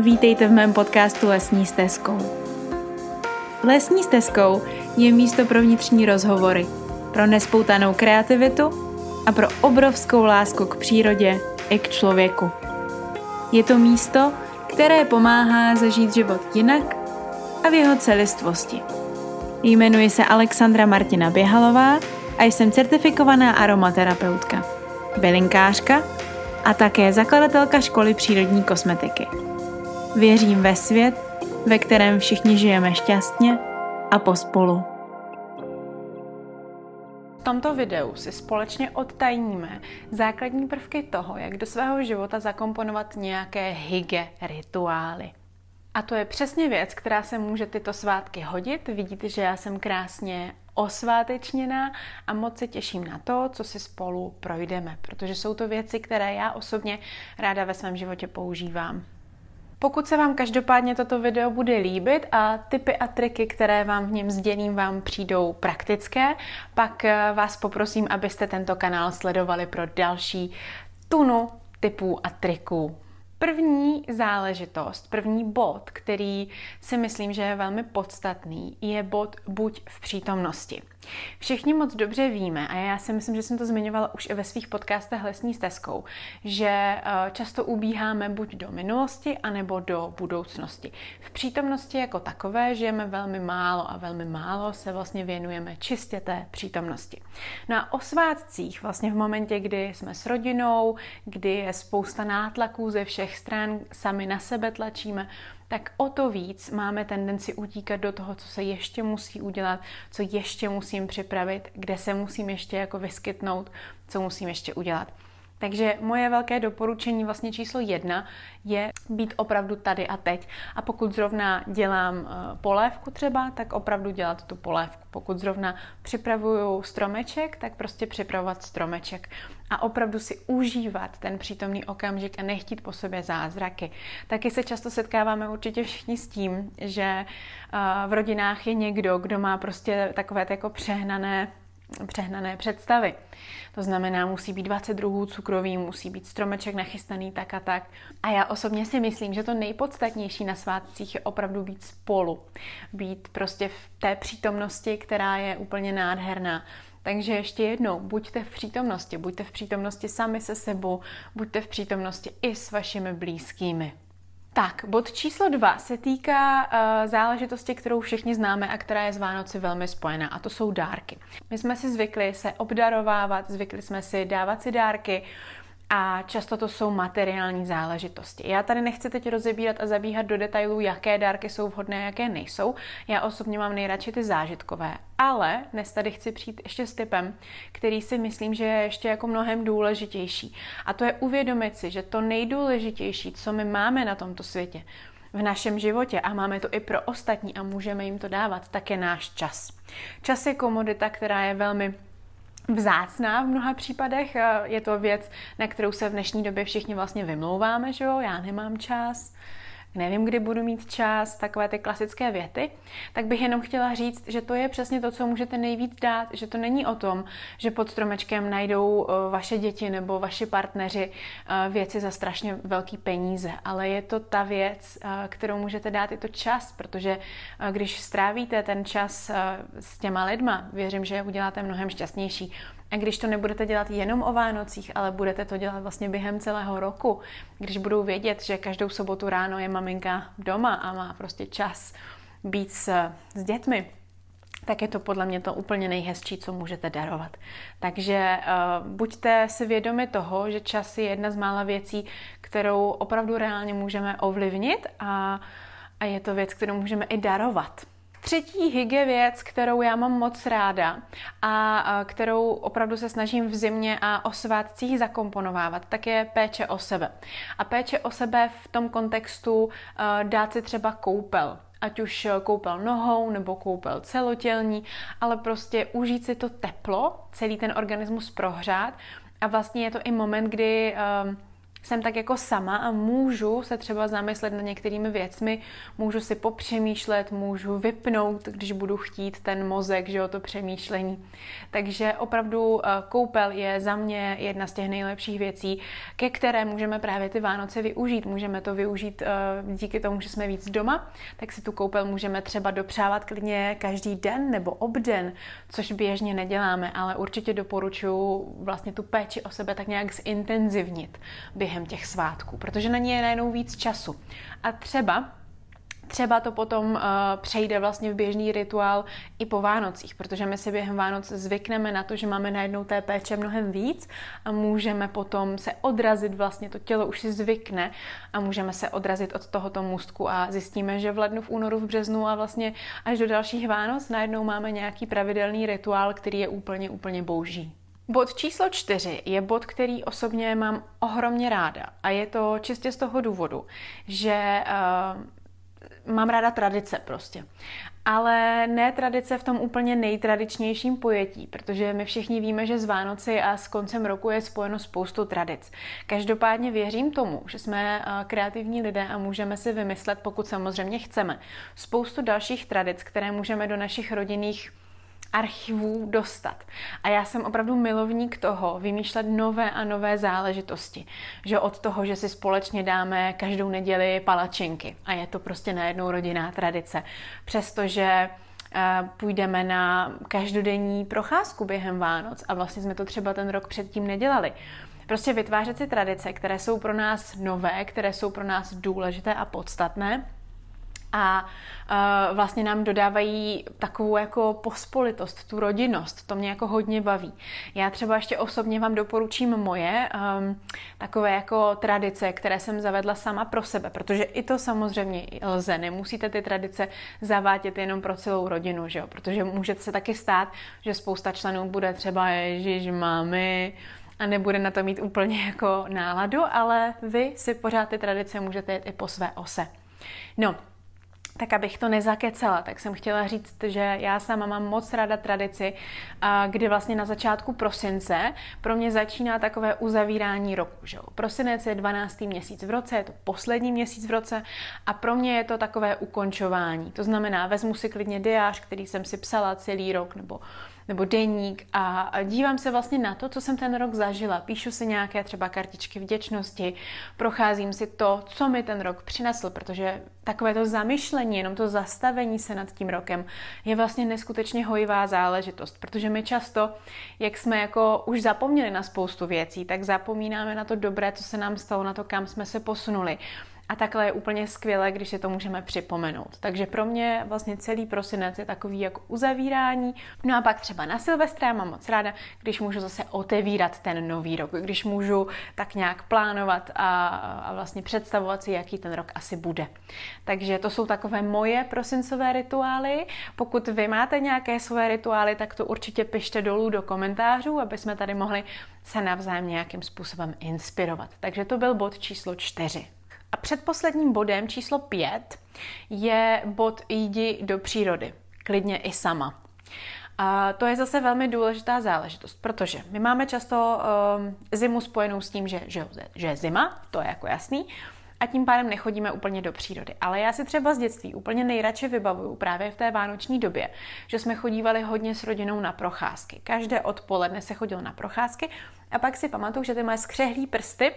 Vítejte v mém podcastu Lesní stezkou. Lesní stezkou je místo pro vnitřní rozhovory, pro nespoutanou kreativitu a pro obrovskou lásku k přírodě i k člověku. Je to místo, které pomáhá zažít život jinak a v jeho celistvosti. Jmenuji se Alexandra Martina Běhalová a jsem certifikovaná aromaterapeutka, bylinkářka a také zakladatelka školy přírodní kosmetiky. Věřím ve svět, ve kterém všichni žijeme šťastně a pospolu. V tomto videu si společně odtajníme základní prvky toho, jak do svého života zakomponovat nějaké hygge rituály. A to je přesně věc, která se může tyto svátky hodit. Vidíte, že já jsem krásně osvátečněná a moc se těším na to, co si spolu projdeme, protože jsou to věci, které já osobně ráda ve svém životě používám. Pokud se vám každopádně toto video bude líbit a typy a triky, které vám v něm sdělím, vám přijdou praktické, pak eh, vás poprosím, abyste tento kanál sledovali pro další tunu typů a triků. První záležitost, první bod, který si myslím, že je velmi podstatný, je bod buď v přítomnosti. Všichni moc dobře víme, a já si myslím, že jsem to zmiňovala už i ve svých podcastech Lesní stezkou, že eh, často ubíháme buď do minulosti, anebo do budoucnosti. V přítomnosti jako takové žijeme velmi málo a velmi málo se vlastně věnujeme čistě té přítomnosti. No a o svátcích, vlastně v momentě, kdy jsme s rodinou, kdy je spousta nátlaků ze všech stran, sami na sebe tlačíme, tak o to víc máme tendenci utíkat do toho, co se ještě musí udělat, co ještě musím připravit, kde se musím ještě jako vyskytnout, co musím ještě udělat. Takže moje velké doporučení vlastně číslo jedna je být opravdu tady a teď. A pokud zrovna dělám eh, polévku třeba, tak opravdu dělat tu polévku. Pokud zrovna připravuju stromeček, tak prostě připravovat stromeček. A opravdu si užívat ten přítomný okamžik a nechtít po sobě zázraky. Taky se často setkáváme určitě všichni s tím, že eh, v rodinách je někdo, kdo má prostě takové jako přehnané přehnané představy. To znamená, musí být 20 druhů cukroví, musí být stromeček nachystaný tak a tak. A já osobně si myslím, že to nejpodstatnější na svátcích je opravdu být spolu. Být prostě v té přítomnosti, která je úplně nádherná. Takže ještě jednou, buďte v přítomnosti, buďte v přítomnosti sami se sebou, buďte v přítomnosti i s vašimi blízkými. Tak, bod číslo dva se týká uh, záležitosti, kterou všichni známe a která je s Vánoci velmi spojená, a to jsou dárky. My jsme si zvykli se obdarovávat, zvykli jsme si dávat si dárky, a často to jsou materiální záležitosti. Já tady nechci teď rozebírat a zabíhat do detailů, jaké dárky jsou vhodné, jaké nejsou. Já osobně mám nejradši ty zážitkové. Ale dnes tady chci přijít ještě s typem, který si myslím, že je ještě jako mnohem důležitější. A to je uvědomit si, že to nejdůležitější, co my máme na tomto světě, v našem životě a máme to i pro ostatní a můžeme jim to dávat, tak je náš čas. Čas je komodita, která je velmi vzácná v mnoha případech. Je to věc, na kterou se v dnešní době všichni vlastně vymlouváme, že jo, já nemám čas, nevím, kdy budu mít čas, takové ty klasické věty, tak bych jenom chtěla říct, že to je přesně to, co můžete nejvíc dát, že to není o tom, že pod stromečkem najdou eh, vaše děti nebo vaši partneři eh, věci za strašně velký peníze, ale je to ta věc, eh, kterou můžete dát i to čas, protože když strávíte ten čas s těma lidma, věřím, že je uděláte mnohem šťastnější. A když to nebudete dělat jenom o Vánocích, ale budete to dělat vlastně během celého roku, když budou vědět, že každou sobotu ráno je maminka doma a má prostě čas být s, s dětmi, tak je to podle mě to úplně nejhezčí, co můžete darovat. Takže uh, buďte si vědomi toho, že čas je jedna z mála věcí, kterou opravdu reálně můžeme ovlivnit a, a je to věc, kterou můžeme i darovat. Třetí hygge věc, kterou já mám moc ráda a kterou opravdu se snažím v zimě a o svátcích zakomponovávat, tak je péče o sebe. A péče o sebe v tom kontextu dát si třeba koupel, ať už koupel nohou nebo koupel celotělní, ale prostě užít si to teplo, celý ten organismus prohřát a vlastně je to i moment, kdy jsem tak jako sama a můžu se třeba zamyslet na některými věcmi, můžu si popřemýšlet, můžu vypnout, když budu chtít ten mozek, že jo, to přemýšlení. Takže opravdu eh, koupel je za mě jedna z těch nejlepších věcí, ke které můžeme právě ty Vánoce využít. Můžeme to využít eh, díky tomu, že jsme víc doma, tak si tu koupel můžeme třeba dopřávat klidně každý den nebo obden, což běžně neděláme, ale určitě doporučuji vlastně tu péči o sebe tak nějak zintenzivnit během těch svátků, protože na ní je najednou víc času. A třeba Třeba to potom uh, přejde vlastně v běžný rituál i po Vánocích, protože my si během Vánoc zvykneme na to, že máme najednou té péče mnohem víc a můžeme potom se odrazit, vlastně to tělo už si zvykne a můžeme se odrazit od tohoto můstku a zjistíme, že v lednu, v únoru, v březnu a vlastně až do dalších Vánoc najednou máme nějaký pravidelný rituál, který je úplně, úplně boží. Bod číslo čtyři je bod, který osobně mám ohromně ráda a je to čistě z toho důvodu, že uh, mám ráda tradice prostě. Ale ne tradice v tom úplně nejtradičnějším pojetí, protože my všichni víme, že z Vánoci a s koncem roku je spojeno spoustu tradic. Každopádně věřím tomu, že jsme kreativní lidé a můžeme si vymyslet, pokud samozřejmě chceme, spoustu dalších tradic, které můžeme do našich rodinných archivů dostat. A já jsem opravdu milovník toho vymýšlet nové a nové záležitosti. Že od toho, že si společně dáme každou neděli palačinky a je to prostě najednou rodinná tradice. Přestože eh, půjdeme na každodenní procházku během Vánoc a vlastně jsme to třeba ten rok předtím nedělali. Prostě vytvářet si tradice, které jsou pro nás nové, které jsou pro nás důležité a podstatné a uh, vlastně nám dodávají takovou jako pospolitost, tu rodinnost. To mě jako hodně baví. Já třeba ještě osobně vám doporučím moje um, takové jako tradice, které jsem zavedla sama pro sebe, protože i to samozřejmě lze. Nemusíte ty tradice zavádět jenom pro celou rodinu, že jo? protože můžete se taky stát, že spousta členů bude třeba Ježíš, máme, a nebude na to mít úplně jako náladu, ale vy si pořád ty tradice můžete jít i po své ose. No, tak abych to nezakecela, tak jsem chtěla říct, že já sama mám moc ráda tradici, kdy vlastně na začátku prosince pro mě začíná takové uzavírání roku. Že? Prosinec je 12. měsíc v roce, je to poslední měsíc v roce a pro mě je to takové ukončování. To znamená, vezmu si klidně diář, který jsem si psala celý rok, nebo nebo deník a dívám se vlastně na to, co jsem ten rok zažila. Píšu si nějaké třeba kartičky vděčnosti, procházím si to, co mi ten rok přinesl, protože takové to zamyšlení, jenom to zastavení se nad tím rokem je vlastně neskutečně hojivá záležitost, protože my často, jak jsme jako už zapomněli na spoustu věcí, tak zapomínáme na to dobré, co se nám stalo, na to, kam jsme se posunuli. A takhle je úplně skvělé, když si to můžeme připomenout. Takže pro mě vlastně celý prosinec je takový jako uzavírání. No a pak třeba na Silvestra mám moc ráda, když můžu zase otevírat ten nový rok, když můžu tak nějak plánovat a, a vlastně představovat si, jaký ten rok asi bude. Takže to jsou takové moje prosincové rituály. Pokud vy máte nějaké své rituály, tak to určitě pište dolů do komentářů, aby jsme tady mohli se navzájem nějakým způsobem inspirovat. Takže to byl bod číslo čtyři. A předposledním bodem číslo pět je bod jdi do přírody, klidně i sama. A to je zase velmi důležitá záležitost, protože my máme často um, zimu spojenou s tím, že, že, že je zima, to je jako jasný, a tím pádem nechodíme úplně do přírody. Ale já si třeba z dětství úplně nejradši vybavuju právě v té vánoční době, že jsme chodívali hodně s rodinou na procházky. Každé odpoledne se chodilo na procházky a pak si pamatuju, že ty moje skřehlý prsty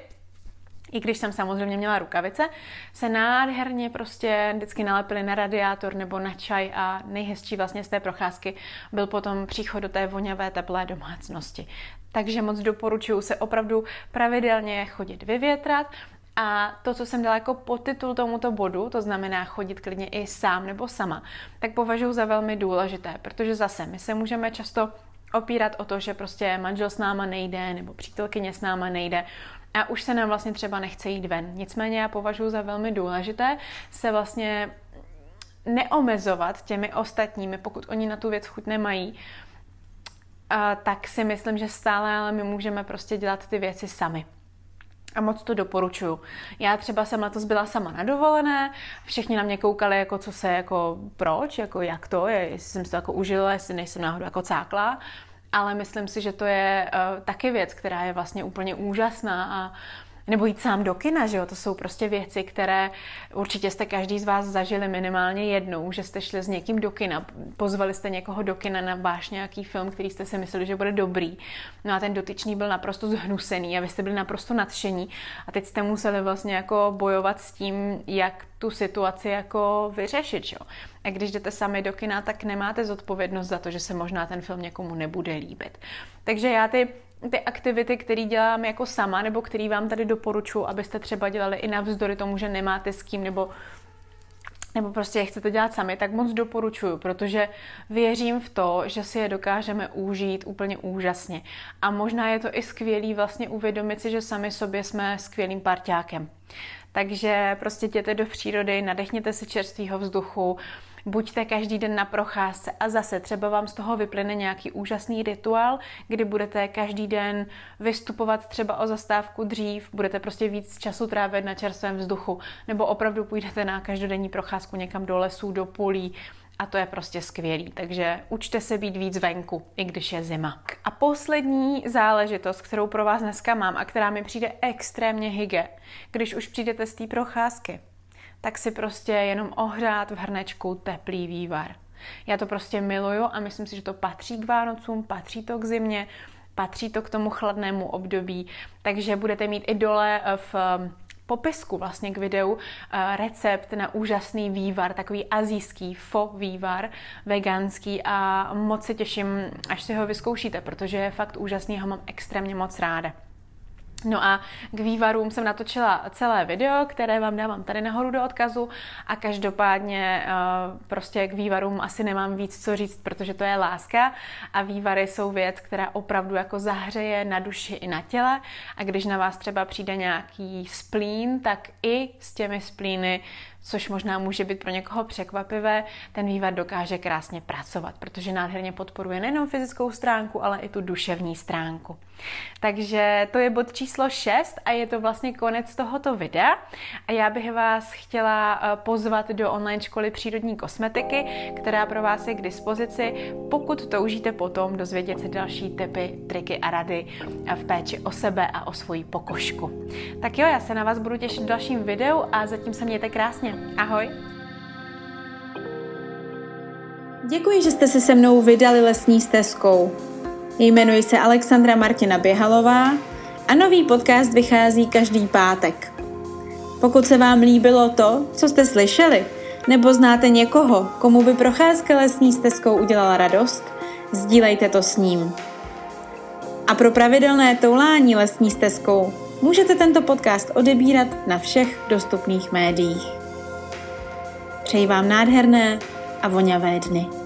i když jsem samozřejmě měla rukavice, se nádherně prostě vždycky nalepily na radiátor nebo na čaj a nejhezčí vlastně z té procházky byl potom příchod do té voňavé teplé domácnosti. Takže moc doporučuji se opravdu pravidelně chodit vyvětrat a to, co jsem dala jako podtitul tomuto bodu, to znamená chodit klidně i sám nebo sama, tak považuji za velmi důležité, protože zase my se můžeme často opírat o to, že prostě manžel s náma nejde nebo přítelkyně s náma nejde a už se nám vlastně třeba nechce jít ven. Nicméně já považuji za velmi důležité se vlastně neomezovat těmi ostatními, pokud oni na tu věc chuť nemají, tak si myslím, že stále ale my můžeme prostě dělat ty věci sami. A moc to doporučuju. Já třeba jsem letos byla sama na dovolené, všichni na mě koukali, jako co se, jako proč, jako jak to je, jestli jsem si to jako užila, jestli nejsem náhodou jako cákla ale myslím si, že to je uh, taky věc, která je vlastně úplně úžasná a Nebo jít sám do kina, že jo? To jsou prostě věci, které určitě jste každý z vás zažili minimálně jednou, že jste šli s někým do kina, pozvali jste někoho do kina na váš nějaký film, který jste si mysleli, že bude dobrý. No a ten dotyčný byl naprosto zhnusený a vy jste byli naprosto nadšení a teď jste museli vlastně jako bojovat s tím, jak tu situaci jako vyřešit, jo? A když jdete sami do kina, tak nemáte zodpovědnost za to, že se možná ten film někomu nebude líbit. Takže já ty ty aktivity, které dělám jako sama, nebo který vám tady doporučuji, abyste třeba dělali i navzdory tomu, že nemáte s kým, nebo nebo prostě je chcete dělat sami, tak moc doporučuju, protože věřím v to, že si je dokážeme užít úplně úžasně. A možná je to i skvělý vlastně uvědomit si, že sami sobě jsme skvělým parťákem. Takže prostě jděte do přírody, nadechněte si čerstvého vzduchu, buďte každý den na procházce a zase třeba vám z toho vyplyne nějaký úžasný rituál, kdy budete každý den vystupovat třeba o zastávku dřív, budete prostě víc času trávit na čerstvém vzduchu, nebo opravdu půjdete na každodenní procházku někam do lesů, do polí, a to je prostě skvělý. Takže učte se být víc venku, i když je zima. A poslední záležitost, kterou pro vás dneska mám a která mi přijde extrémně hyge, když už přijdete z té procházky, tak si prostě jenom ohřát v hrnečku teplý vývar. Já to prostě miluju a myslím si, že to patří k Vánocům, patří to k zimě, patří to k tomu chladnému období, takže budete mít i dole v um, popisku vlastně k videu uh, recept na úžasný vývar, takový azijský fo vývar, veganský a moc se těším, až si ho vyzkoušíte, protože je fakt úžasný, ho mám extrémně moc ráda. No a k vývarům jsem natočila celé video, které vám dávám tady nahoru do odkazu. A každopádně eh, prostě k vývarům asi nemám víc co říct, protože to je láska. A vývary jsou věc, která opravdu jako zahřeje na duši i na těle. A když na vás třeba přijde nějaký splín, tak i s těmi splíny což možná může být pro někoho překvapivé, ten vývar dokáže krásně pracovat, protože nádherně podporuje nejenom fyzickou stránku, ale i tu duševní stránku. Takže to je bod číslo 6 a je to vlastně konec tohoto videa. A já bych vás chtěla eh, pozvat do online školy přírodní kosmetiky, která pro vás je k dispozici, pokud toužíte potom dozvědět se další typy, triky a rady v péči o sebe a o svoji pokožku. Tak jo, já se na vás budu těšit v dalším videu a zatím se mějte krásně. Ahoj! Děkuji, že jste se se mnou vydali lesní stezkou. Jmenuji se Alexandra Martina Běhalová a nový podcast vychází každý pátek. Pokud se vám líbilo to, co jste slyšeli, nebo znáte někoho, komu by procházka lesní stezkou udělala radost, sdílejte to s ním. A pro pravidelné toulání lesní stezkou můžete tento podcast odebírat na všech dostupných médiích. Přeji vám nádherné a voňavé dny.